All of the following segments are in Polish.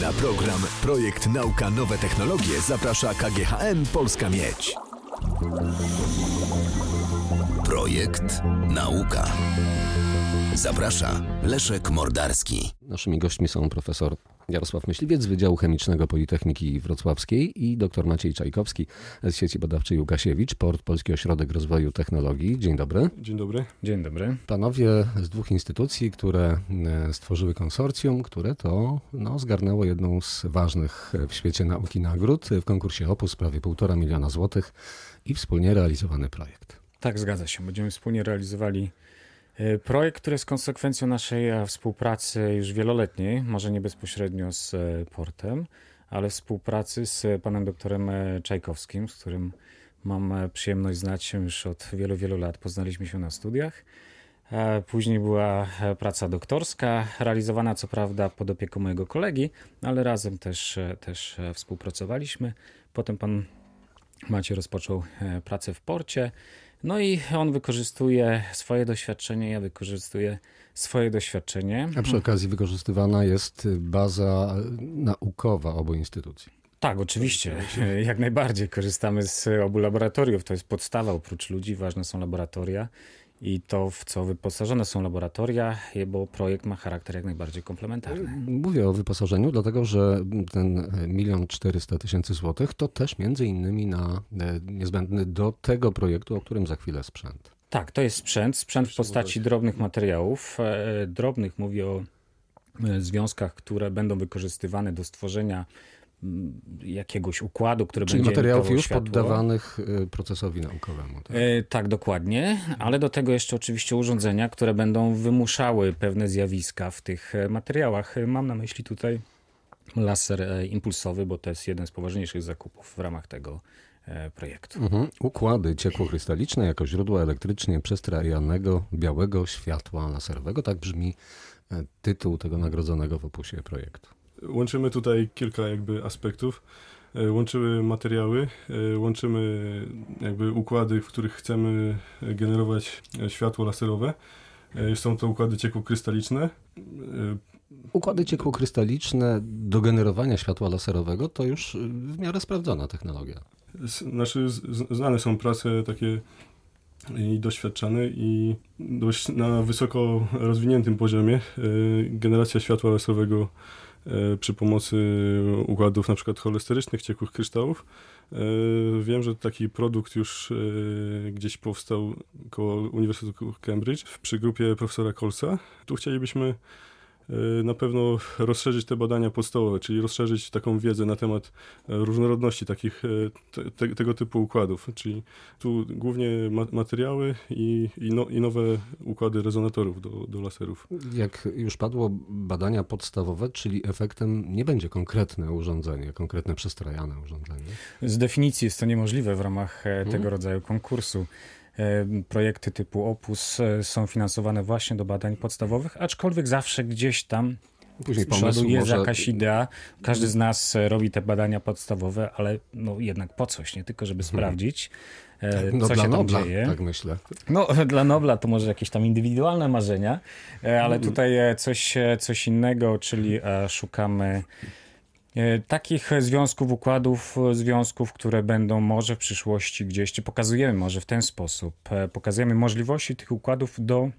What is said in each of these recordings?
Na program Projekt Nauka Nowe Technologie zaprasza KGHM Polska Miedź. Projekt Nauka. Zaprasza Leszek Mordarski. Naszymi gośćmi są profesor Jarosław Myśliwiec z Wydziału Chemicznego Politechniki Wrocławskiej i dr Maciej Czajkowski z sieci badawczej Łukasiewicz, Port Polski Ośrodek Rozwoju Technologii. Dzień dobry. Dzień dobry. Dzień dobry. Panowie z dwóch instytucji, które e, stworzyły konsorcjum, które to no, zgarnęło jedną z ważnych w świecie nauki nagród w konkursie Opus, prawie półtora miliona złotych i wspólnie realizowany projekt. Tak, zgadza się. Będziemy wspólnie realizowali e, projekt, który jest konsekwencją naszej e, współpracy już wieloletniej, może nie bezpośrednio z e, portem, ale współpracy z panem doktorem Czajkowskim, z którym mam przyjemność znać się już od wielu, wielu lat. Poznaliśmy się na studiach. Później była praca doktorska, realizowana co prawda pod opieką mojego kolegi, ale razem też, też współpracowaliśmy. Potem pan Maciej rozpoczął pracę w porcie. No i on wykorzystuje swoje doświadczenie, ja wykorzystuję swoje doświadczenie. A przy okazji wykorzystywana jest baza naukowa obu instytucji. Tak, oczywiście. Jak najbardziej korzystamy z obu laboratoriów. To jest podstawa. Oprócz ludzi ważne są laboratoria i to, w co wyposażone są laboratoria, bo projekt ma charakter jak najbardziej komplementarny. Mówię o wyposażeniu, dlatego że ten milion czterysta tysięcy złotych to też między innymi na e, niezbędny do tego projektu, o którym za chwilę sprzęt. Tak, to jest sprzęt, sprzęt w postaci drobnych materiałów. E, drobnych mówię o e, związkach, które będą wykorzystywane do stworzenia jakiegoś układu, który Czyli będzie materiałów już światło. poddawanych y, procesowi naukowemu. Tak? E, tak, dokładnie, ale do tego jeszcze oczywiście urządzenia, które będą wymuszały pewne zjawiska w tych e, materiałach. E, mam na myśli tutaj laser impulsowy, bo to jest jeden z poważniejszych zakupów w ramach tego projektu. Mhm. Układy ciekłokrystaliczne jako źródła elektrycznie przestrajanego białego światła laserowego. Tak brzmi tytuł tego nagrodzonego w opusie projektu. Łączymy tutaj kilka jakby aspektów. E, Łączymy materiały, e, łączymy jakby układy, w których chcemy generować e, światło laserowe. Są to układy ciekłokrystaliczne. Układy ciekłokrystaliczne do generowania światła laserowego to już w miarę sprawdzona technologia. Znaczy, znane są prace takie i doświadczane i dość na wysoko rozwiniętym poziomie generacja światła laserowego przy pomocy układów na przykład cholesterycznych, ciekłych kryształów. E, Wiem, że taki produkt już e, gdzieś powstał koło Uniwersytetu Cambridge przy grupie profesora Colesa. Tu chcielibyśmy e, na pewno rozszerzyć te badania podstawowe, czyli rozszerzyć taką wiedzę na temat e, różnorodności takich e, te, te, tego typu układów, czyli tu głównie ma, materiały i, i, no, i nowe układy rezonatorów do, do laserów. Jak już padło, badania podstawowe, czyli efektem nie będzie konkretne urządzenie, konkretne przestrajane urządzenie. Z definicji jest to niemożliwe w ramach e, tego rodzaju konkursu. Projekty typu Opus e, są finansowane właśnie do badań podstawowych, aczkolwiek zawsze gdzieś tam Później pomysł jest może... jakaś idea. Każdy z nas e, robi te badania podstawowe, ale no jednak po coś, nie tylko żeby sprawdzić, e, No co się tam Nobla, dzieje. tak myślę. No, dla Nobla to może jakieś tam indywidualne marzenia, ale tutaj e, coś, coś innego, czyli szukamy takich związków, układów, e, związków, które będą może w przyszłości gdzieś, czy pokazujemy może w ten sposób, e, pokazujemy możliwości tych układów do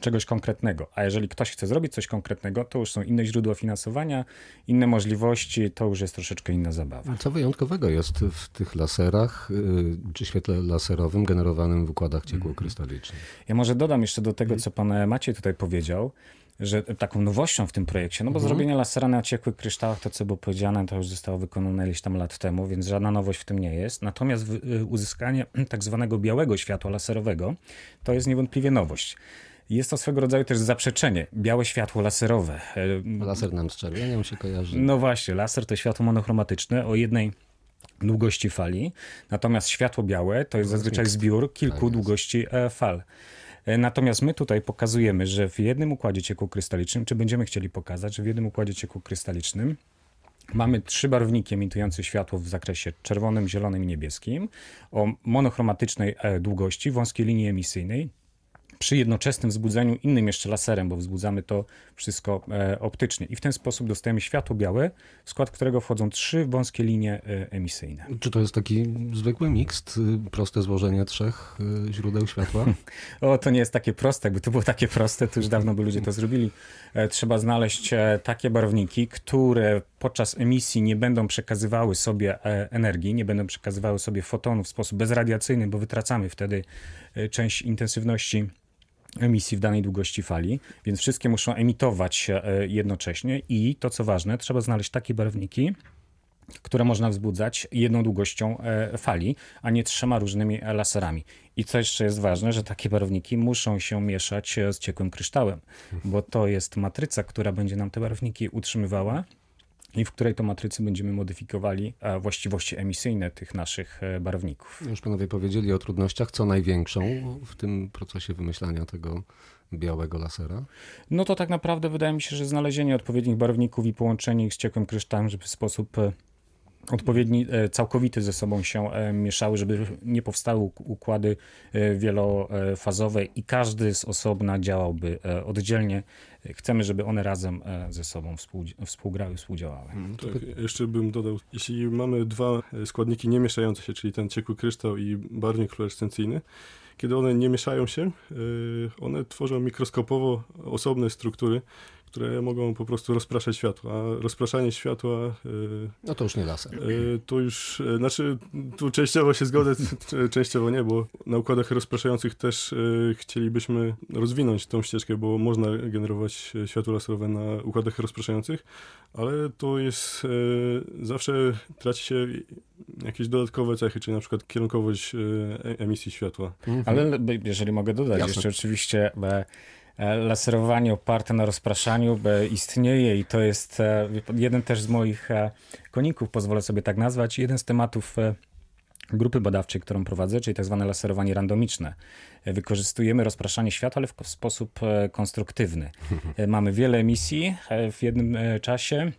czegoś konkretnego. A jeżeli ktoś chce zrobić coś konkretnego, to już są inne źródła finansowania, inne możliwości, to już jest troszeczkę inna zabawa. Co wyjątkowego jest w tych laserach, y, czy świetle laserowym generowanym w układach ciekłokrystalicznych? Ja może dodam jeszcze do tego, co pan Maciej tutaj powiedział, że taką nowością w tym projekcie, no bo zrobienie lasera na ciekłych kryształach, to co było powiedziane, to już zostało wykonane ileś tam lat temu, więc żadna nowość w tym nie jest. Natomiast y, uzyskanie tak zwanego białego światła laserowego to jest niewątpliwie nowość. Jest to swego rodzaju też zaprzeczenie. Białe światło laserowe. E, Laser nam z czerwienią się kojarzy. No właśnie, laser to światło monochromatyczne o jednej długości fali, natomiast światło białe to jest zazwyczaj zbiór kilku Tak długości e, fal. E, Natomiast my tutaj pokazujemy, że w jednym układzie ciekłokrystalicznym, czy będziemy chcieli pokazać, że w jednym układzie ciekłokrystalicznym mamy trzy barwniki emitujące światło w zakresie czerwonym, zielonym i niebieskim o monochromatycznej e, długości, wąskiej linii emisyjnej przy jednoczesnym wzbudzeniu innym jeszcze laserem, bo wzbudzamy to wszystko e, optycznie. I w ten sposób dostajemy światło białe, w skład którego wchodzą trzy wąskie linie e, emisyjne. Czy to jest taki zwykły mixt, y, proste złożenie trzech y, źródeł światła? O, to nie jest takie proste. Jakby to było takie proste, to już dawno by ludzie to zrobili. E, trzeba znaleźć takie barwniki, które podczas emisji nie będą przekazywały sobie e, energii, nie będą przekazywały sobie fotonów w sposób bezradiacyjny, bo wytracamy wtedy e, część intensywności emisji w danej długości fali, więc wszystkie muszą emitować e, jednocześnie i to co ważne, trzeba znaleźć takie barwniki, które można wzbudzać jedną długością fali, a nie trzema różnymi laserami. I co jeszcze jest ważne, że takie barwniki muszą się mieszać z ciekłym kryształem, bo to jest matryca, która będzie nam te barwniki utrzymywała i w której to matrycy będziemy modyfikowali e, właściwości emisyjne tych naszych e, barwników. Już panowie powiedzieli o trudnościach. Co największą w tym procesie wymyślania tego białego lasera? No to tak naprawdę wydaje mi się, że znalezienie odpowiednich barwników i połączenie ich z ciekłym kryształem, żeby w sposób e, odpowiedni, całkowity ze sobą się mieszały, żeby nie powstały uk- układy wielofazowe i każdy z osobna działałby oddzielnie. Chcemy, żeby one razem e, ze sobą współ- współgrały, współdziałały. Tak, jeszcze bym dodał, jeśli mamy dwa e, składniki nie mieszające się, czyli ten ciekły kryształ i barwnik fluorescencyjny, kiedy one nie mieszają się, y, one tworzą mikroskopowo osobne struktury, które mogą po prostu rozpraszać światło, a rozpraszanie światła y, No to już nie laser. y, to już, y, znaczy tu częściowo się zgodzę, częściowo nie, bo na układach rozpraszających też chcielibyśmy rozwinąć tą ścieżkę, bo można generować światło laserowe na układach rozpraszających, ale to jest zawsze traci się jakieś dodatkowe cechy, czyli na przykład kierunkowość e- emisji światła. Mhm. Ale b- jeżeli mogę dodać, Jasne. jeszcze oczywiście e, e, laserowanie oparte na rozpraszaniu e, istnieje i to jest e, jeden też z moich e, koników, pozwolę sobie tak nazwać, jeden z tematów e, grupy badawczej, którą prowadzę, czyli tak zwane laserowanie randomiczne. E, Wykorzystujemy rozpraszanie światła, ale w sposób e, konstruktywny. E, Mamy wiele emisji e, w jednym e, czasie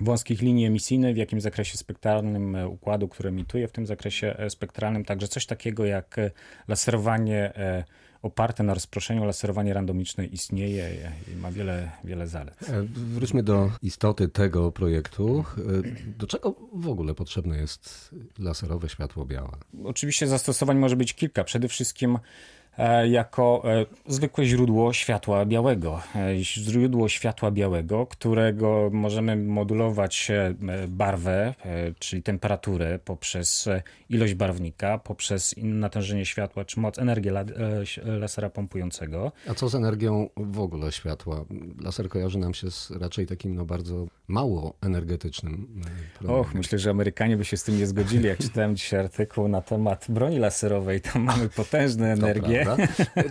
wąskich linii emisyjnych, w jakim zakresie spektralnym e, układu, który emituje w tym zakresie e, spektralnym, także coś takiego jak e, laserowanie e, oparte na rozproszeniu, laserowanie randomiczne istnieje i ma wiele, wiele zalet. E, Wróćmy do istoty tego projektu. E, Do czego w ogóle potrzebne jest laserowe światło białe? Oczywiście zastosowań może być kilka. Przede wszystkim jako e, zwykłe źródło światła białego. E, Źródło światła białego, którego możemy modulować e, barwę, e, czyli temperaturę poprzez e, ilość barwnika, poprzez natężenie światła czy moc, energię e, lasera pompującego. A co z energią w ogóle światła? Laser kojarzy nam się z raczej takim no, bardzo mało energetycznym e, promem. Och, myślę, że Amerykanie by się z tym nie zgodzili. Jak czytałem dzisiaj artykuł na temat broni laserowej, tam mamy potężne To energię. prawda.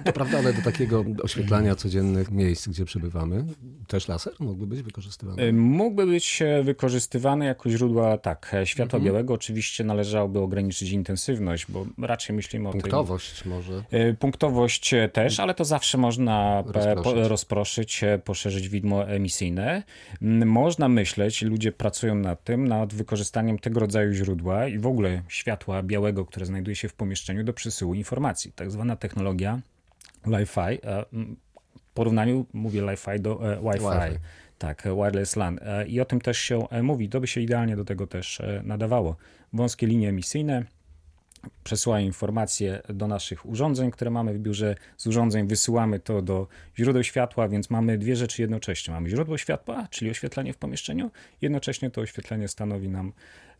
To prawda, ale do takiego oświetlania codziennych miejsc, gdzie przebywamy, też laser mógłby być wykorzystywany. Mógłby być e, wykorzystywany jako źródła tak, e, światła Mhm. białego. Oczywiście należałoby ograniczyć intensywność, bo raczej myślimy o Punktowość może. tej... Punktowość też, ale to zawsze można Rozproszyć. po, rozproszyć, poszerzyć widmo emisyjne. Mm, Można myśleć, ludzie pracują nad tym, nad wykorzystaniem tego rodzaju źródła i w ogóle światła białego, które znajduje się w pomieszczeniu do przesyłu informacji. Tak zwana technologia Wi-Fi. e, W porównaniu mówię Wi-Fi do e, Wi-Fi. Wi-Fi. Tak, e, wireless LAN. I o tym też się mówi. To by się idealnie do tego też nadawało. Wąskie linie emisyjne przesyłają informacje do naszych urządzeń, które mamy w biurze. Z urządzeń wysyłamy to do źródeł światła, więc mamy dwie rzeczy jednocześnie. Mamy źródło światła, czyli oświetlenie w pomieszczeniu, jednocześnie to oświetlenie stanowi nam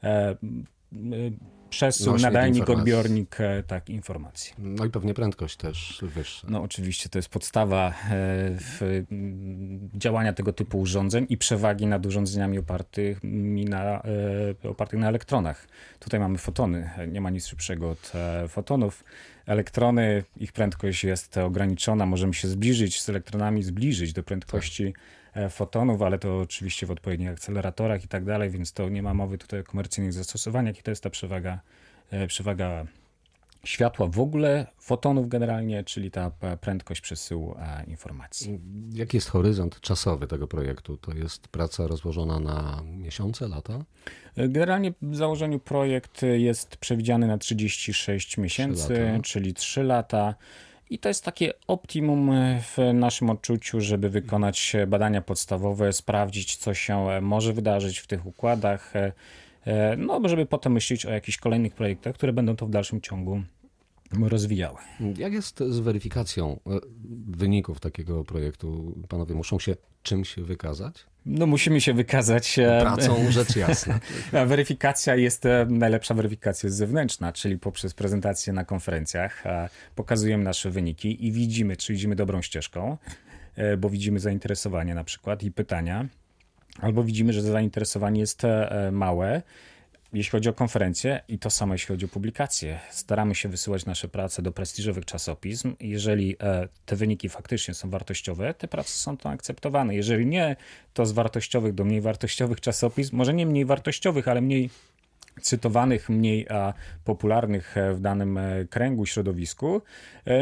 e, przesył, Nośnik nadajnik, informacji. odbiornik e, tak, informacji. No i pewnie prędkość też wyższa. No oczywiście to jest podstawa e, w, m, działania tego typu urządzeń i przewagi nad urządzeniami opartymi na, e, opartych na elektronach. Tutaj mamy fotony, nie ma nic szybszego od fotonów. Elektrony, ich prędkość jest ograniczona, możemy się zbliżyć z elektronami, zbliżyć do prędkości e, fotonów, ale to oczywiście w odpowiednich akceleratorach i tak dalej, więc to nie ma mowy tutaj o komercyjnych zastosowaniach i to jest ta przewaga, e, przewaga światła w ogóle, fotonów generalnie, czyli ta p- prędkość przesyłu e, informacji. Jaki jest horyzont czasowy tego projektu? To jest praca rozłożona na miesiące, lata? E, Generalnie w założeniu projekt jest przewidziany na 36 miesięcy, lata. czyli 3 lata. I to jest takie optimum w naszym odczuciu, żeby wykonać badania podstawowe, sprawdzić, co się może wydarzyć w tych układach, no żeby potem myśleć o jakichś kolejnych projektach, które będą to w dalszym ciągu rozwijały. Jak jest z weryfikacją e, wyników takiego projektu? Panowie muszą się czymś wykazać? No musimy się wykazać. E, Pracą, rzecz jasna. Weryfikacja jest e, najlepsza weryfikacja zewnętrzna, czyli poprzez prezentacje na konferencjach pokazujemy nasze wyniki i widzimy, czy idziemy dobrą ścieżką, bo widzimy zainteresowanie na przykład i pytania, albo widzimy, że zainteresowanie jest małe jeśli chodzi o konferencje i to samo jeśli chodzi o publikacje. Staramy się wysyłać nasze prace do prestiżowych czasopism. Jeżeli e, te wyniki faktycznie są wartościowe, te prace są to akceptowane. Jeżeli nie, to z wartościowych do mniej wartościowych czasopism, może nie mniej wartościowych, ale mniej cytowanych, mniej a, popularnych e, w danym e, kręgu, środowisku.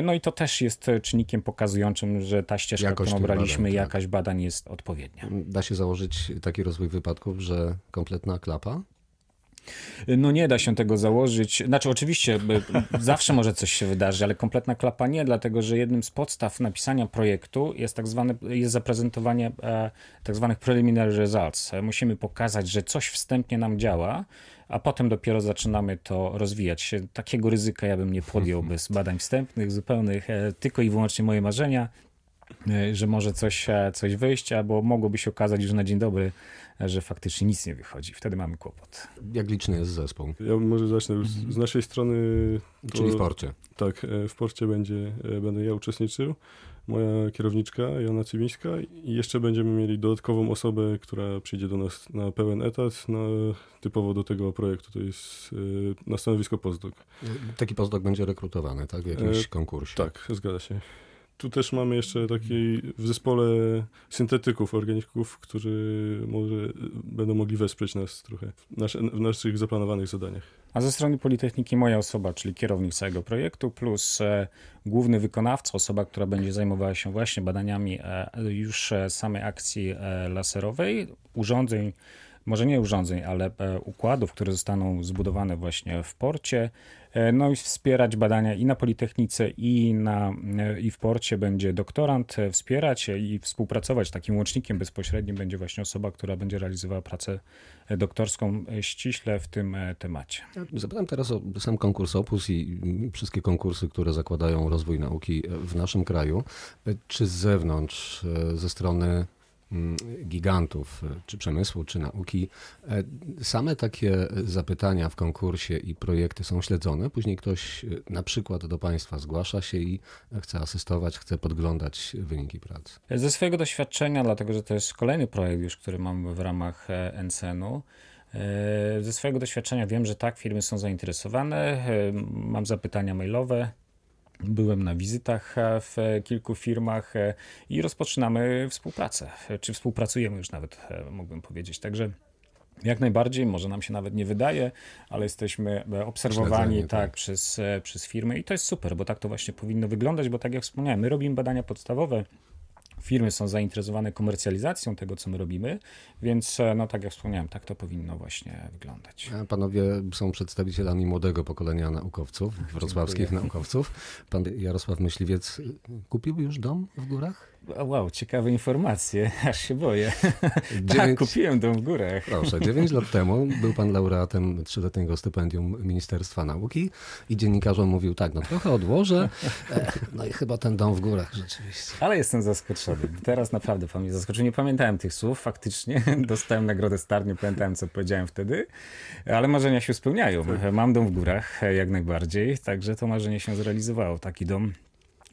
No i to też jest czynnikiem pokazującym, że ta ścieżka, Jakość którą obraliśmy, badań, tak. jakaś badań jest odpowiednia. Da się założyć taki rozwój wypadków, że kompletna klapa? No nie da się tego założyć. Znaczy oczywiście zawsze może coś się wydarzyć, ale kompletna klapa nie, dlatego że jednym z podstaw napisania projektu jest tak zwane, jest zaprezentowanie e, tak zwanych preliminary results. Musimy pokazać, że coś wstępnie nam działa, a potem dopiero zaczynamy to rozwijać. Takiego ryzyka ja bym nie podjął bez badań wstępnych, zupełnych, e, tylko i wyłącznie moje marzenia, e, że może coś, coś wyjść, albo mogłoby się okazać już na dzień dobry, że faktycznie nic nie wychodzi. Wtedy mamy kłopot. Jak liczny jest zespół? Ja może zacznę. Z, z naszej strony... To, Czyli w porcie. Tak, e, w porcie będzie, e, będę ja uczestniczył, moja kierowniczka Joanna Cywińska i jeszcze będziemy mieli dodatkową osobę, która przyjdzie do nas na pełen etat, na, typowo do tego projektu, to jest e, na stanowisko postdoc. Taki postdoc będzie rekrutowany, tak? W jakimś konkursie. Tak, zgadza się. Tu też mamy jeszcze taki w zespole syntetyków, organików, którzy może będą mogli wesprzeć nas trochę w, nasze, w naszych zaplanowanych zadaniach. A ze strony Politechniki moja osoba, czyli kierownik całego projektu, plus e, główny wykonawca, osoba, która będzie zajmowała się właśnie badaniami e, już e, samej akcji laserowej, urządzeń, może nie urządzeń, ale e, układów, które zostaną zbudowane właśnie w porcie, E, no i wspierać badania i na Politechnice, i, na, e, i w porcie będzie doktorant wspierać i współpracować. Takim łącznikiem bezpośrednim będzie właśnie osoba, która będzie realizowała pracę doktorską ściśle w tym temacie. Zapytam teraz o sam konkurs Opus i wszystkie konkursy, które zakładają rozwój nauki w naszym kraju. Czy z zewnątrz, ze strony Mm, gigantów, e, czy przemysłu, czy nauki. E, same takie zapytania w konkursie i projekty są śledzone. Później ktoś e, na przykład do Państwa zgłasza się i chce asystować, chce podglądać wyniki pracy. Ze swojego doświadczenia, dlatego że to jest kolejny projekt już, który mam w ramach NCN-u, ze swojego doświadczenia wiem, że tak, firmy są zainteresowane. Mam zapytania mailowe, Byłem na wizytach e, w kilku firmach e, i rozpoczynamy współpracę, czy współpracujemy już nawet, e, mógłbym powiedzieć. Także jak najbardziej, może nam się nawet nie wydaje, ale jesteśmy obserwowani tak, tak, Przez, przez firmy i to jest super, bo tak to właśnie powinno wyglądać, bo tak jak wspomniałem, my robimy badania podstawowe, firmy są zainteresowane komercjalizacją tego, co my robimy, więc e, no tak jak wspomniałem, tak to powinno właśnie wyglądać. A panowie są przedstawicielami młodego pokolenia naukowców, wrocławskich naukowców. Pan Jarosław Myśliwiec kupił już dom w górach? Wow, ciekawe informacje, aż się boję. tak, kupiłem dom w górach. Proszę, 9 lat temu był pan laureatem trzyletniego stypendium Ministerstwa Nauki i dziennikarzom mówił tak, no trochę odłożę, e, no i chyba ten dom w górach rzeczywiście. Ale jestem zaskoczony. Teraz naprawdę pan mnie zaskoczył. Nie pamiętałem tych słów, faktycznie. Dostałem nagrodę Star, nie pamiętałem, co powiedziałem wtedy, ale marzenia się spełniają. Mam dom w górach, jak najbardziej, także to marzenie się zrealizowało. Taki dom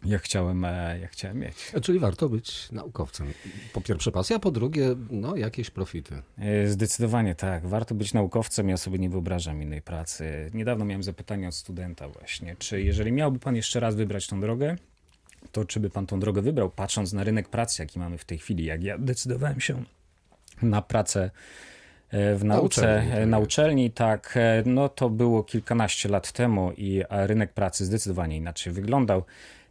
ja chciałem, e, chciałem mieć. Czyli warto być naukowcem. Po pierwsze pasja, a po drugie no, jakieś profity. E, zdecydowanie tak. Warto być naukowcem. Ja sobie nie wyobrażam innej pracy. Niedawno miałem zapytanie od studenta właśnie, czy jeżeli miałby pan jeszcze raz wybrać tą drogę, to czy by pan tą drogę wybrał, patrząc na rynek pracy, jaki mamy w tej chwili. Jak ja decydowałem się na pracę e, w nauce, na uczelni, tak. na uczelni, tak, no to było kilkanaście lat temu i rynek pracy zdecydowanie inaczej wyglądał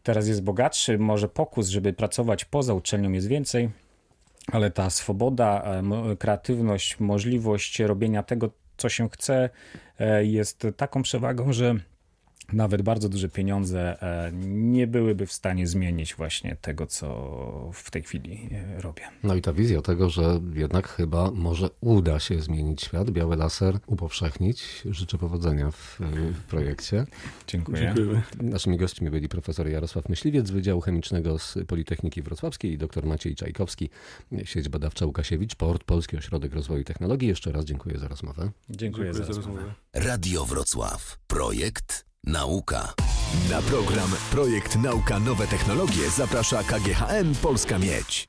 teraz jest bogatszy, może pokus, żeby pracować poza uczelnią jest więcej, ale ta swoboda, e, kreatywność, możliwość robienia tego, co się chce, e, jest taką przewagą, że nawet bardzo duże pieniądze e, nie byłyby w stanie zmienić właśnie tego, co w tej chwili e, robię. No i ta wizja tego, że jednak chyba może uda się zmienić świat, biały laser upowszechnić. Życzę powodzenia w, w projekcie. Dziękuję. Dziękujemy. Naszymi gośćmi byli profesor Jarosław Myśliwiec z Wydziału Chemicznego z Politechniki Wrocławskiej i dr Maciej Czajkowski, sieć badawcza Łukasiewicz, Port, Polski Ośrodek Rozwoju i Technologii. Jeszcze raz dziękuję za rozmowę. Dziękuję, za rozmowę. Radio Wrocław. Projekt Nauka. Na program Projekt Nauka Nowe Technologie zaprasza KGHM Polska Miedź.